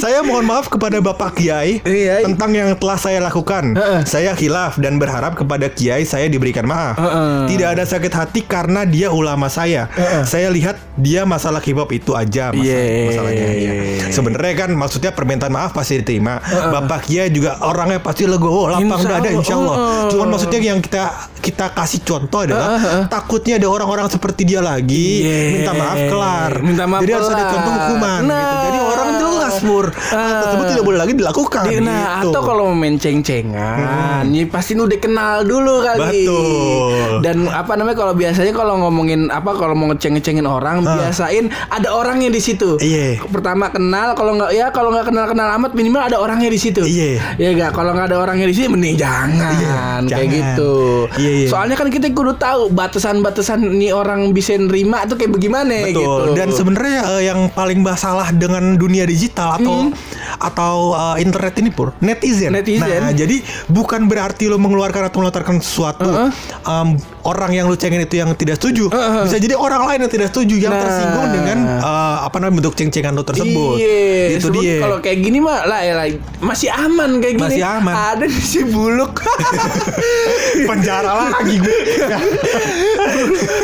saya mohon maaf kepada Bapak Kiai Iya. tentang yang telah saya lakukan. Heeh. Saya khilaf dan berharap kepada Kiai saya diberikan maaf. Heeh. Tidak ada sakit hati karena dia ulama saya. Saya lihat dia masalah K-pop itu aja masalah, Iya. masalahnya. iya. Sebenarnya kan maksudnya permintaan maaf pasti diterima. Bapak Kiai juga orangnya pasti legowo, lapang dada Allah. insya Allah. Heeh. Cuman maksudnya yang kita kita kasih contoh adalah Heeh, heeh. takutnya ada orang-orang seperti dia lagi Iya. minta maaf kelar. Minta maaf Jadi harus ada kelar. contoh hukuman Nah. gitu. Jadi orang jelas pur hal tersebut tidak boleh lagi dilakukan. Di- nah, gitu. atau kalau mau main ceng-cengan, ya pasti udah kenal dulu kali. Betul. Dan apa namanya kalau biasanya kalau ngomongin apa kalau mau ngeceng-cengin orang, biasain ada orangnya di situ. Iya. Pertama kenal, kalau nggak ya kalau nggak kenal-kenal amat minimal ada orangnya di situ. Iya. Ya enggak, kalau nggak ada orangnya di sini mending jangan Iya, kayak jangan. gitu. Iya, iya. Soalnya kan kita kudu tahu batasan-batasan nih orang bisa nerima tuh kayak bagaimana Betul. gitu. Dan sebenarnya eh, yang paling masalah dengan dunia digital atau atau eh, internet ini pur netizen. Netizen. Nah, jadi bukan berarti lo mengeluarkan atau melontarkan sesuatu Uh-uh. em, orang yang lo cengin itu yang tidak setuju. Uh-uh. Bisa jadi orang lain yang tidak setuju yang Nah. tersinggung dengan eh, apa namanya bentuk ceng-cengan lo tersebut. Iya, Itu dia. Kalau kayak gini mah lah, ya masih aman kayak gini. Masih aman. Ada di si buluk. *laughs* penjara lagi gue.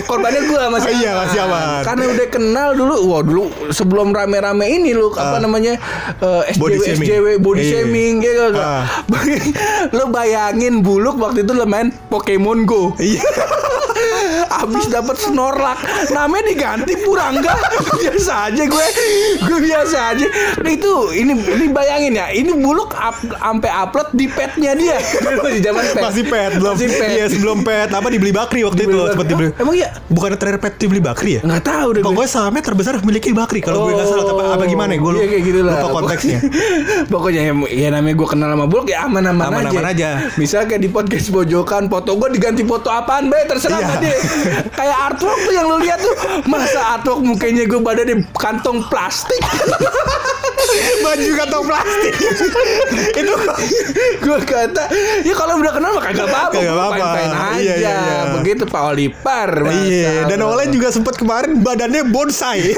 Korbannya gue masih Iya, masih aman. Karena udah kenal dulu. Wah dulu sebelum rame-rame ini lu apa namanya eh, SJW body shaming. SJW body Iya. shaming gak? Ah. *laughs* Lo bayangin buluk waktu itu lo main Pokemon Go. Iya. *laughs* Abis dapat Snorlax Namanya diganti Purangga *laughs* Biasa aja gue Gue biasa aja Nah, Itu Ini ini bayangin ya Ini buluk up, Sampai upload di petnya dia *laughs* Masih zaman pet Masih pet belum. Masih pet Iya, sebelum pet apa dibeli Bakri waktu itu Dibeli sempat Bakri. dibeli. Emang iya? Bukan terakhir pet dibeli Bakri ya? Nggak tahu deh gue. Pokoknya sahamnya terbesar memiliki Bakri kalau gue nggak salah apa, apa gimana ya? Gue Iya, kayak gitu lah. lupa konteksnya. Pokoknya ya, ya namanya gue kenal sama Bulk ya aman-aman aja. Aman-aman aja. Misal kayak di podcast pojokan foto gue diganti foto apaan be terserah sama dia. Kayak artwork tuh yang lu lihat tuh masa artwork mukanya gue badannya kantong plastik. *laughs* *laughs* Baju kantong plastik. *laughs* itu gue kata ya kalau udah kenal mah kagak apa-apa Kagak gua apa-apa. fine-fine aja Iya, iya, iya. begitu Pak Olipar Iya, dan Oleh juga sempat kemarin badannya bonsai. *laughs*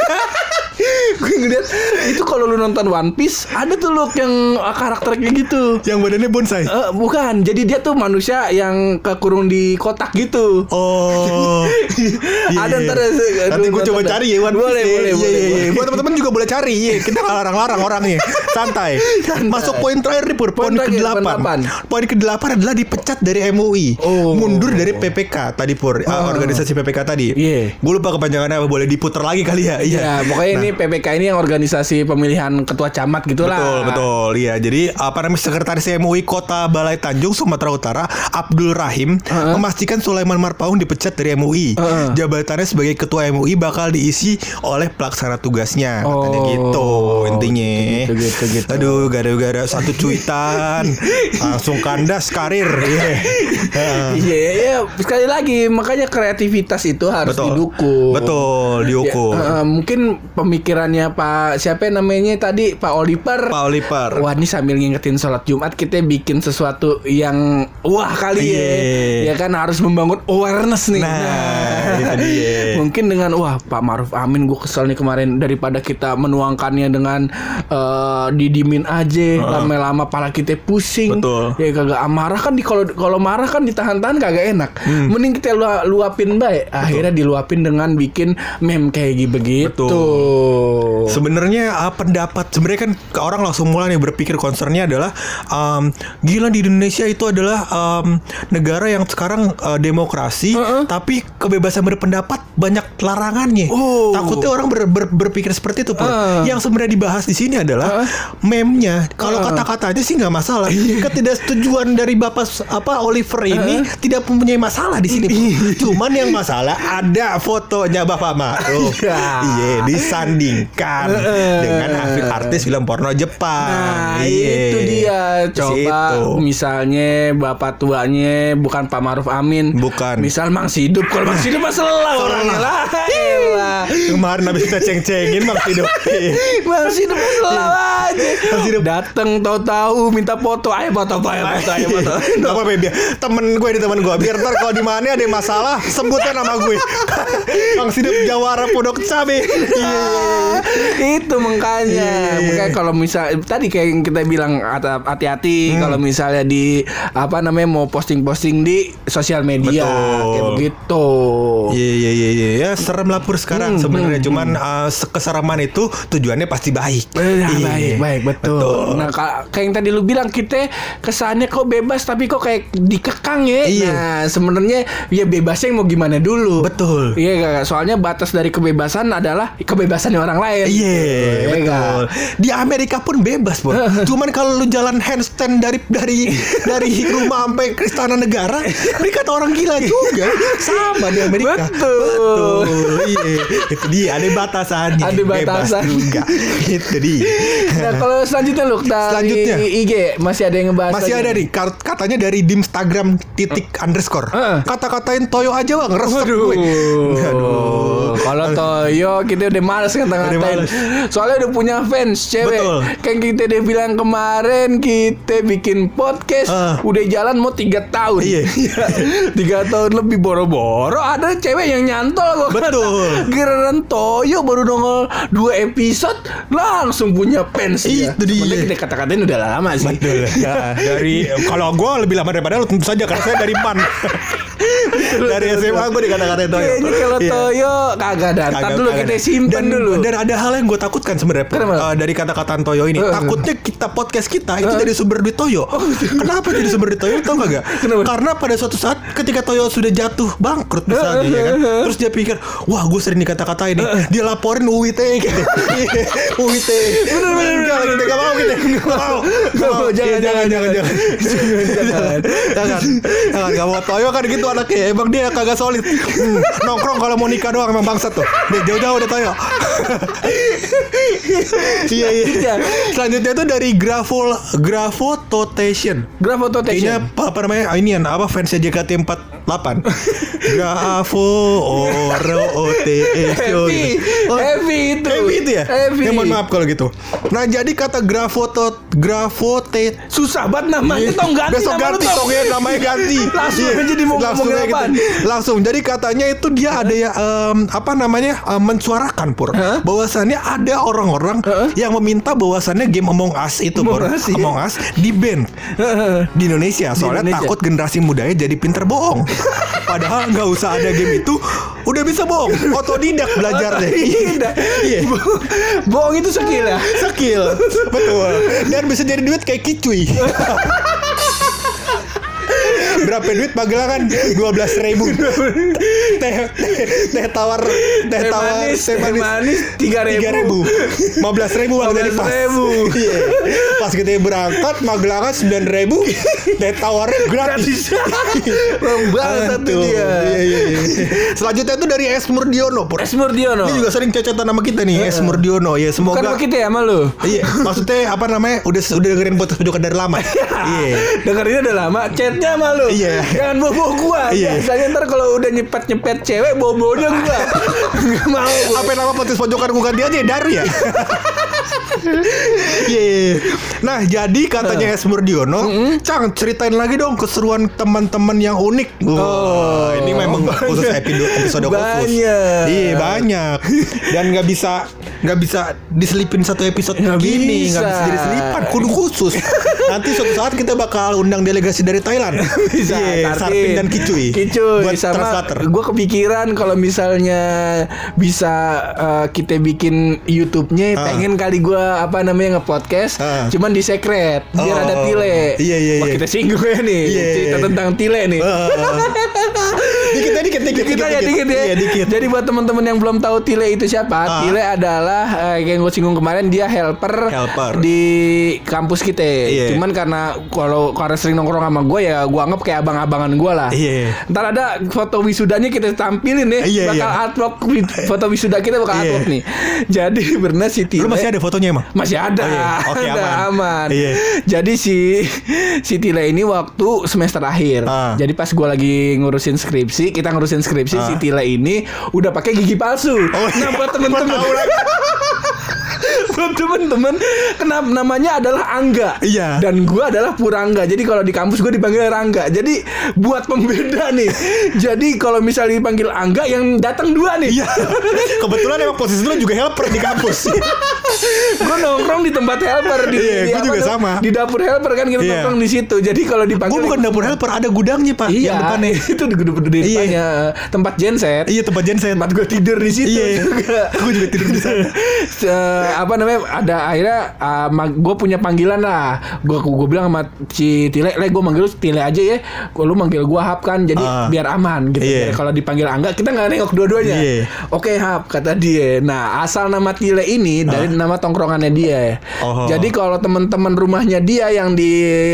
gue ngeliat itu kalau lu nonton One Piece ada tuh look yang uh, karakternya gitu yang badannya bonsai. Eh, bukan, jadi dia tuh manusia yang kekurung di kotak gitu. Oh. Iya, Ada iya. ntar ada- Nanti gue coba cari ya One Piece Boleh, ya. boleh, Iya, boleh, iya, iya. boleh. Buat teman-teman juga boleh cari. Iya, kita nggak larang-larang orangnya. Santai. Masuk poin terakhir nih Pur. Poin Poin terakhir, ke-8. poin delapan. Poin ke-8 adalah dipecat dari MUI. Oh. Mundur dari PPK tadi Pur. Ah, organisasi PPK tadi. Iya. Gue lupa kepanjangannya apa. Boleh diputar lagi kali ya. Iya. Ya, pokoknya ini PPK ini yang organisasi pemilihan ketua camat gitu lah. Betul, betul. Iya, jadi apa namanya sekretaris MUI Kota Balai Tanjung Sumatera Utara Abdul Rahim memastikan Sulaiman Marpaung dipecat dari MUI. Uh-uh. Jabatannya sebagai ketua MUI bakal diisi oleh pelaksana tugasnya. Katanya Oh, gitu intinya. Gitu, gitu, gitu. Aduh, gara-gara satu cuitan *laughs* langsung kandas karir. Iya. Iya, iya, iya. sekali lagi makanya kreativitas itu harus Betul. didukung. Betul, diukur. Ya, eh, mungkin pemikirannya Pak siapa namanya tadi Pak Oliver. Pak Oliver. Wah ini sambil ngingetin sholat Jumat kita bikin sesuatu yang wah kali ya, Iya. ya kan harus membangun awareness nih. Nah, itu dia. *laughs* mungkin dengan wah Pak Maruf Amin gue kesel nih kemarin daripada kita menuangkannya dengan eh, didimin aja lama-lama pala kita pusing. Betul. Ya kagak amarah kan di kalau kalau marah kan ditahan-tahan kagak enak. Hmm. Mending kita lu- luapin baik. Akhirnya diluapin dengan bikin meme kayak gitu begitu. Sebenarnya uh, pendapat sebenarnya kan ke orang langsung mulai nih berpikir concernnya adalah um, gila di Indonesia itu adalah um, negara yang sekarang uh, demokrasi tapi kebebasan berpendapat banyak larangannya. Oh. Takutnya orang ber- ber- berpikir seperti itu. Uh. Yang sebenarnya dibahas di sini adalah meme-nya. Kalau Uh. kata-katanya sih nggak masalah. Ketidaksetujuan dari Bapak apa Oliver ini tidak mempunyai masalah di sini. Pur. Cuman yang masalah ada fotonya Bapak Ma'ruf. Iya. Iya, disandingkan dengan Hafid artis film porno Jepang. Nah Iya. itu dia Coba Situ. misalnya Bapak tuanya Bukan Pak Maruf Amin Bukan. Misal Mang Sidup Kalau Mang Sidup mah selalu orangnya lah. Kemarin habis kita ceng-cengin Bang Sido. Mang Sidup selalu aja Sidup. Dateng tahu-tahu Minta foto. Ayo foto Ayo foto Ayo foto. *laughs* Gak apa-apa biar temen gue di temen gue. Biar ntar kalau di mana ada masalah sebutnya nama gue. *laughs* Bang Sido Jawara Pondok Cabe. Iya itu makanya. Makanya kalau misal tadi kayak yang kita bilang hati- hati-hati Hmm. kalau misalnya di apa namanya mau posting-posting di sosial media. Betul. kayak begitu. Iya iya iya iya. Ya serem lah pur sekarang Hmm, sebenarnya. cuman uh, se- kesereman itu tujuannya pasti baik. Eh, Iya. baik, baik, betul. Nah, ka- kayak yang tadi lu bilang kita kesannya kok bebas tapi kok kayak dikekang ya. Iya. Nah, sebenarnya ya bebasnya mau gimana dulu. Betul. Iya, Kak. soalnya batas dari kebebasan adalah kebebasan orang lain. Iya, Iya, betul. Kak. Di Amerika pun bebas, Bro. *laughs* Cuman kalau lu jalan handstand dari dari dari rumah sampai ke istana negara, mereka kata orang gila juga. Sama di Amerika. Betul. Betul. Iya. Itu dia ada batasannya. Ada batasan. Bebas juga. Itu dia. *laughs* Nah, kalau selanjutnya lu dari Selanjutnya. IG masih ada yang ngebahas Masih lagi? ada nih kat- katanya dari di Instagram titik underscore. Heeh. Kata-katain Toyo aja bang, resep Waduh. gue. *laughs* Aduh. Kalau Toyo kita udah males ngata-ngatain. males. Soalnya udah punya fans cewek. Betul. Kan kita udah bilang kemarin kita bikin podcast Ah. udah jalan mau tiga tahun. Iya. *laughs* tiga tahun lebih boro-boro ada cewek yang nyantol gua Betul. kata. *laughs* Giliran Toyo baru nongol dua episode langsung punya fans dia. Itu dia. Sebenarnya kita kata-katain udah lama sih. Betul. *laughs* Ya, dari kalau gue lebih lama daripada lu tentu saja karena saya dari PAN. Dari SMA gue dikata-katain Toyo. Kayaknya kalau Iya. Toyo kagak Kagak- dulu kagak kita simpen dan, dulu. Dan ada hal yang gue takutkan sebenarnya? Eh, dari kata-kataan Toyo ini. Eh, eh. Takutnya kita podcast kita itu dari sumber duit Toyo. Kenapa jadi sumber duit Toyo? Tau gak gak? *laughs* Kenapa? Karena pada suatu saat ketika Toyo sudah jatuh bangkrut misalnya ya kan. Terus dia pikir, wah gue sering dikata-katain nih. Dia laporin UIT *laughs* gitu. *laughs* UIT. Bener bener bener. Kita gak mau kita. Gak mau. Gak mau, jangan, Iya, jangan, jangan jangan. Jangan. Jangan. Jangan. Gak mau Toyo kan gitu anaknya. Emang dia kagak solid. Hmm, *laughs* Nongkrong kalau mau nikah doang emang bangsat tuh. Dia jauh-jauh udah Toyo. *laughs* Iya iya. Selanjutnya tuh dari Grafol Gravototation. Graph Auto Kayaknya apa, apa namanya? Ah, Ini apa fansnya JKT48. Grafo Oro O T E Heavy, heavy itu. Heavy itu ya? Heavy. Ya, mohon maaf kalau gitu. Nah, jadi kata grafoto gravote Susah banget namanya tong ganti Besok ganti Tong. tong ya namanya ganti. *laughs* Langsung Iya. aja mau Langsung ngomongin aja apaan. Langsung. Jadi katanya itu dia ada ya em, apa namanya em, mensuarakan pur. Hah? Bahwasannya ada orang-orang Hah? yang meminta bahwasannya game Among Us itu pur. Among Us, iya. Among Us di ban di Indonesia soalnya Indonesia. takut generasi mudanya jadi pinter bohong. *laughs* Padahal nggak usah ada game itu udah bisa bohong. Otodidak belajarnya. Tidak. Iya. Bo- Bohong itu skill ya. Skill Betul Dan bisa jadi duit kayak kicuy Berapa duit Magelangan 12 ribu teh, *laughs* teh, teh tawar Teh tawar manis, teh manis, tiga ribu. 15 ribu bang jadi pas 15.000. *laughs* Iya. Pas kita berangkat Magelangan 9 ribu Teh tawarnya gratis Bang bangsat tuh dia. Iya iya iya Selanjutnya itu dari Es Murdiono. Es Murdiono. Ini juga sering cecetan nama kita nih Es Murdiono Ya Bukan semoga sama kita ya sama lu. Iya, maksudnya apa namanya? Udah udah dengerin podcast pojokan dari lama. *laughs* Iya. Dengerinnya udah lama, chatnya sama lu. Iya. Iya. Jangan bawa gua. Iya. Biasanya ntar kalau udah nyepet-nyepet cewek bawa-bawanya gua. *laughs* Enggak mau gua. Apa nama podcast pojokan gue ganti aja ya Daru ya? *laughs* Iya. iya, iya. Nah, jadi katanya Esmurdiono, Cang ceritain lagi dong keseruan teman-teman yang unik. Oh, ini memang khusus episode episode khusus. Banyak. Iya, banyak. Dan nggak bisa nggak bisa diselipin satu episode Nggak gini, nggak bisa. bisa diselipan, kudu khusus. Nanti suatu saat kita bakal undang delegasi dari Thailand. *laughs* bisa Tartin. Sarpin dan Kicuy. Kicuy buat sama translator. gue kepikiran kalau misalnya bisa eh, kita bikin YouTube-nya Ah. pengen kali gue apa namanya nge-podcast Ah. cuman di secret biar Oh, ada tile iya, iya, Wah, iya. kita singgung ya nih Iya, iya, cerita iya. tentang tile nih Ah. dikit ya, dikit, dikit, Dikit aja dikit ya. Iya, dikit. Jadi buat teman-teman yang belum tahu Tile itu siapa, Ah. Tile adalah eh, yang gue singgung kemarin dia helper, Helper. di kampus kita. Iya. Cuman karena kalau karena sering nongkrong sama gue ya gue anggap kayak abang-abangan gue lah. Iya. Ntar ada foto wisudanya kita tampilin ya. Iya, bakal iya. artwork foto wisuda kita bakal Iya. artwork nih. Jadi benar si Tile Lu masih ada fotonya emang? masih ada, Oh, iya. Oke, Ada, aman. aman. Iya. Jadi si si Tile ini waktu semester akhir. Ah. Jadi pas gua lagi ngurusin skripsi, kita ngurusin skripsi Ah. si Tile ini udah pakai gigi palsu. Oh, nah iya. buat temen-temen Buat temen-temen kenapa namanya adalah Angga. Iya. Dan gua adalah Purangga. Jadi kalau di kampus gua dipanggil Rangga. Jadi buat pembeda nih. Jadi kalau misalnya dipanggil Angga yang datang dua nih. Iya. Kebetulan emang posisi lu juga helper di kampus. *laughs* gue nongkrong di tempat helper di, Iya, di apa juga tuh? sama. di dapur helper kan kita Iya. nongkrong di situ jadi kalau dipanggil Gue bukan dapur helper, ada gudangnya pak. iya Yang depannya. *laughs* itu di gedung di Iya. depannya tempat genset Iya tempat genset. tempat gue tidur di situ Iya. juga Gue juga tidur di sana. *laughs* Apa namanya ada akhirnya gue punya panggilan lah gue gue bilang sama si Tile le gue manggil lu Tile aja ya lu manggil gue Hap kan jadi Ah. biar aman gitu. Biar kalau dipanggil Angga kita nggak nengok dua-duanya Iya. oke Hap kata dia nah asal nama Tile ini dari nama tongkrongannya dia Oh. jadi kalau teman-teman rumahnya dia yang di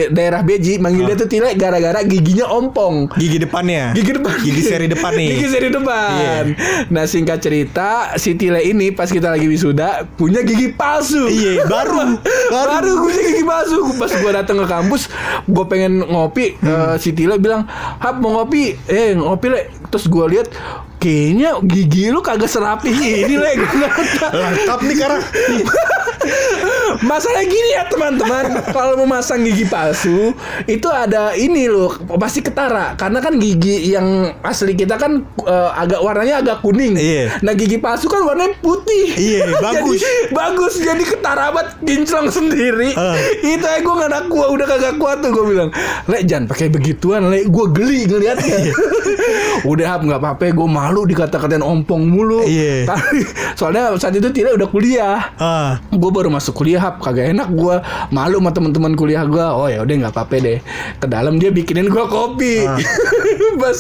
daerah Beji manggil dia tuh Tile gara-gara giginya ompong Gigi depannya. Gigi depan Gigi seri depan nih. Gigi seri depan Nah singkat cerita Si Tile ini pas kita lagi wisuda Punya gigi palsu Iya, baru. *laughs* Baru, Baru. gue gigi palsu Pas gue datang ke kampus Gue pengen ngopi Hmm. eh, Si Tile bilang Hap mau ngopi Eh ngopi le Terus gue lihat Kayaknya gigi lu kagak serapi ini le Lengkap nih karena. *laughs* Masalah gini ya teman-teman. Kalau mau masang gigi palsu Itu ada ini loh Pasti ketara. Karena kan gigi yang asli kita kan eh, Agak warnanya agak kuning. Iya. Nah gigi palsu kan warnanya putih. Iya, *laughs* bagus. Jadi, Bagus. Jadi ketara banget Kinclong sendiri. Ah. Itu aja gue gak nak kuat Udah kagak kuat tuh Gue bilang. Le jangan pakai begituan Le gue geli ngeliatnya. *laughs* Udah hap gak apa-apa Gue malu dikata-katain ompong mulu. Iya. Tapi Soalnya saat itu tidak udah kuliah. Ah. gue baru masuk kuliah hap kagak enak gue malu sama teman-teman kuliah gue oh ya udah nggak apa-apa deh. Ke dalam dia bikinin gue kopi. Ah. *laughs* pas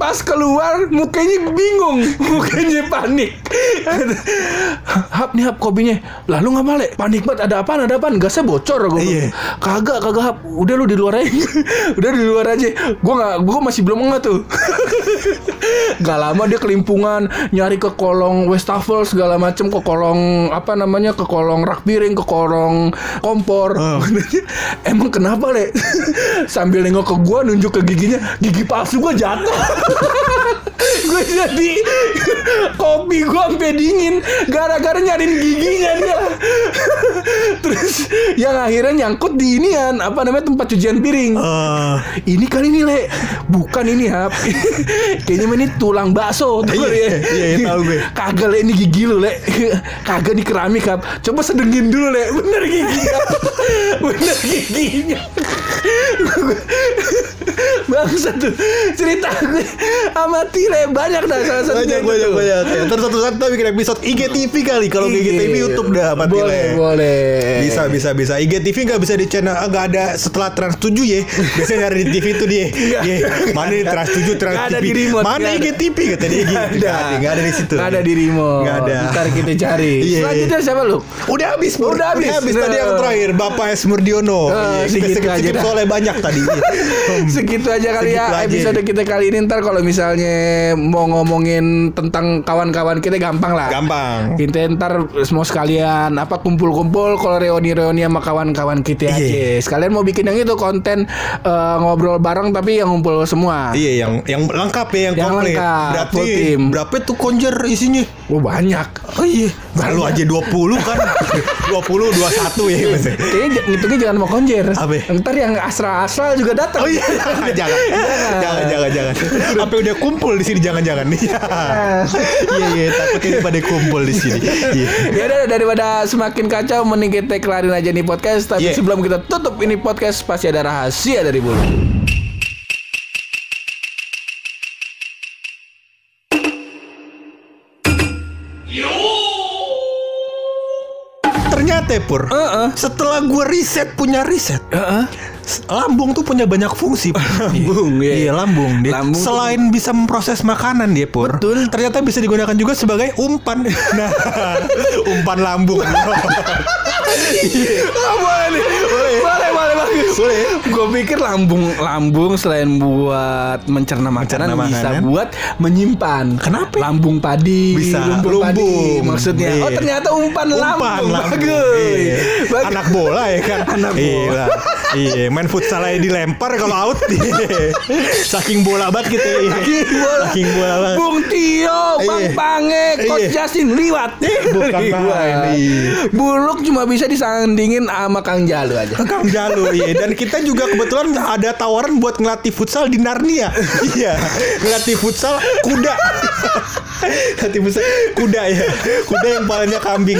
pas keluar mukanya bingung. *laughs* Mukanya panik. *laughs* Hap nih hap kopinya. Lalu nggak balik. Panik banget. Ada apaan ada apaan? Gasnya bocor gue Iya. kagak kagak hap. Udah lu di luar aja. Udah di luar aja. Gue nggak gue masih belum nggak tuh. Gak lama dia kelimpungan nyari ke kolong wastafel segala macem ke kolong apa namanya ke kolong rak piring ke kolong kompor. Oh. *laughs* Emang kenapa le? *laughs* Sambil nengok ke gua nunjuk ke giginya gigi palsu gua jatuh. *laughs* gue jadi kopi gua sampai dingin gara-gara nyariin giginya dia. *laughs* Terus yang akhirnya nyangkut di inian apa namanya tempat cucian piring. Ah. Ini kali ini le Bukan ini hap *laughs* Kayaknya ini tulang bakso *laughs* tuh, Iya, Le. iya, iya, tahu gue. Kagak le ini gigi lu le Kagak di keramik hap Coba sedengin dulu le Bener gigi Bener giginya Bangsa tuh Cerita gue Sama Tile Banyak dah salah satunya Banyak itu banyak tuh. banyak. Ya, Ntar satu saat kita bikin episode IGTV kali. Kalau IGTV YouTube dah mati Boleh boleh Bisa bisa bisa. IGTV nggak bisa di channel ah, nggak ada setelah Trans 7 ya. Biasanya nyari di TV tuh dia. Ye, mana nih Trans 7 Trans ada TV. di remote, Mana. IGTV kata dia gitu. Ada. Ada, di situ. Nggak ada di remote Nggak ada. Ntar kita cari *laughs* Iya, Selanjutnya siapa lu? Udah habis. Udah habis. Udah habis tadi yang Nah. terakhir Bapak Esmurdiono. Eh, Iya, segitu aja soalnya banyak tadi. *laughs* Segitu aja kali Segitu ya aja. episode kita kali ini ntar kalau misalnya mau ngomongin tentang kawan-kawan kita gampang lah. Gampang. Kita ntar semua sekalian apa kumpul-kumpul kalau reuni-reuni sama kawan-kawan kita Iya. aja. Sekalian mau bikin yang itu konten eh, ngobrol bareng tapi yang ngumpul semua. Iya yang yang lengkap ya yang, Yang komplit. lengkap, team. berapa tuh konjer isinya? Wah banyak. Oh iya, Lalu aja 20 kan *laughs* 20 21 ya Mas. Kayaknya ngitungnya jangan mau konjer. Apa? Ntar yang asal-asal juga datang. Oh iya, *laughs* *laughs* jangan, jangan, jangan, jangan. Apa udah kumpul di sini jangan-jangan nih. Iya, iya, takutnya pada kumpul di sini. Iya. Ya udah daripada semakin kacau mending kita kelarin aja nih podcast tapi Yeah. sebelum kita tutup ini podcast pasti ada rahasia dari bulu. Ternyata Pur, Heeh. setelah gue riset punya riset, Heeh. lambung tuh punya banyak fungsi. *laughs* Lambung, iya. Iya, lambung. Dia Lambung tuh- selain bisa memproses makanan dia Pur. Betul. Ternyata bisa digunakan juga sebagai umpan. *laughs* Nah, umpan lambung. *laughs* Nih. Boleh. Boleh, *laughs* boleh. Boleh. Gue pikir lambung lambung selain buat mencerna makanan Mencerna bisa makanan. buat menyimpan. Kenapa? Lambung padi. Bisa. lumbung, padi maksudnya. Oh, Iya. ternyata umpan, Umpan lambung. lambung. Bagus. Iya. Bagus. Anak bola ya kan. *laughs* Anak bola. Iya. Iya, main futsal aja dilempar kalau out. *laughs* Iya. Saking bola banget gitu. Iya. Saking bola. Saking bola banget. Bung Tio, Bang Iya. Pange, Coach Iya. Justin liwat. Bukan Liwat. iya. Buluk cuma bisa disandingin sama Kang Jalu aja. Kang Jalu iya dan kita juga kebetulan ada tawaran buat ngelatih futsal di Narnia. Iya ngelatih futsal kuda ngelatih futsal kuda ya. Kuda yang palanya kambing.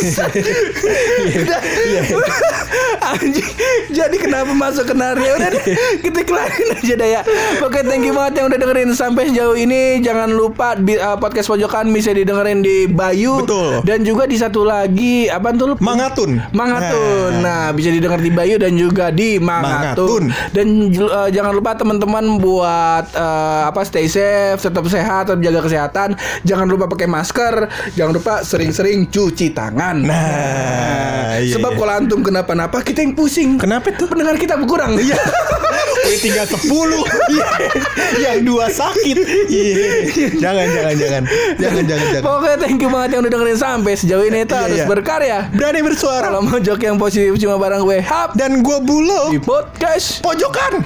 Iya. Anjing. Jadi kenapa masuk ke Narnia? Udah deh, kita kelarin aja dah ya. Oke thank you banget yang udah dengerin sampai sejauh ini. Jangan lupa di, uh, podcast pojokan bisa didengerin di Bayu. Betul. Dan juga di satu lagi Apa tuh? Mangatun. Mangatun. Nah, bisa didengar di Bayu dan juga di Mangatun. Mangatun. Dan uh, jangan lupa teman-teman buat uh, apa stay safe, tetap sehat, tetap jaga kesehatan. Jangan lupa pakai masker, jangan lupa sering-sering cuci tangan. Nah, iya. Sebab kalau antum kenapa-napa kita yang pusing. Kenapa tuh? Pendengar kita berkurang. Iya. *laughs* Tinggal 10 Iya. Yang dua sakit Iya Jangan jangan jangan Jangan jangan jangan Pokoknya thank you banget yang udah dengerin sampai sejauh ini itu Iya, harus iya. berkarya. Berani bersuara Kalau mau jok yang positif cuma bareng gue Hap Dan gue bulo di podcast Pojokan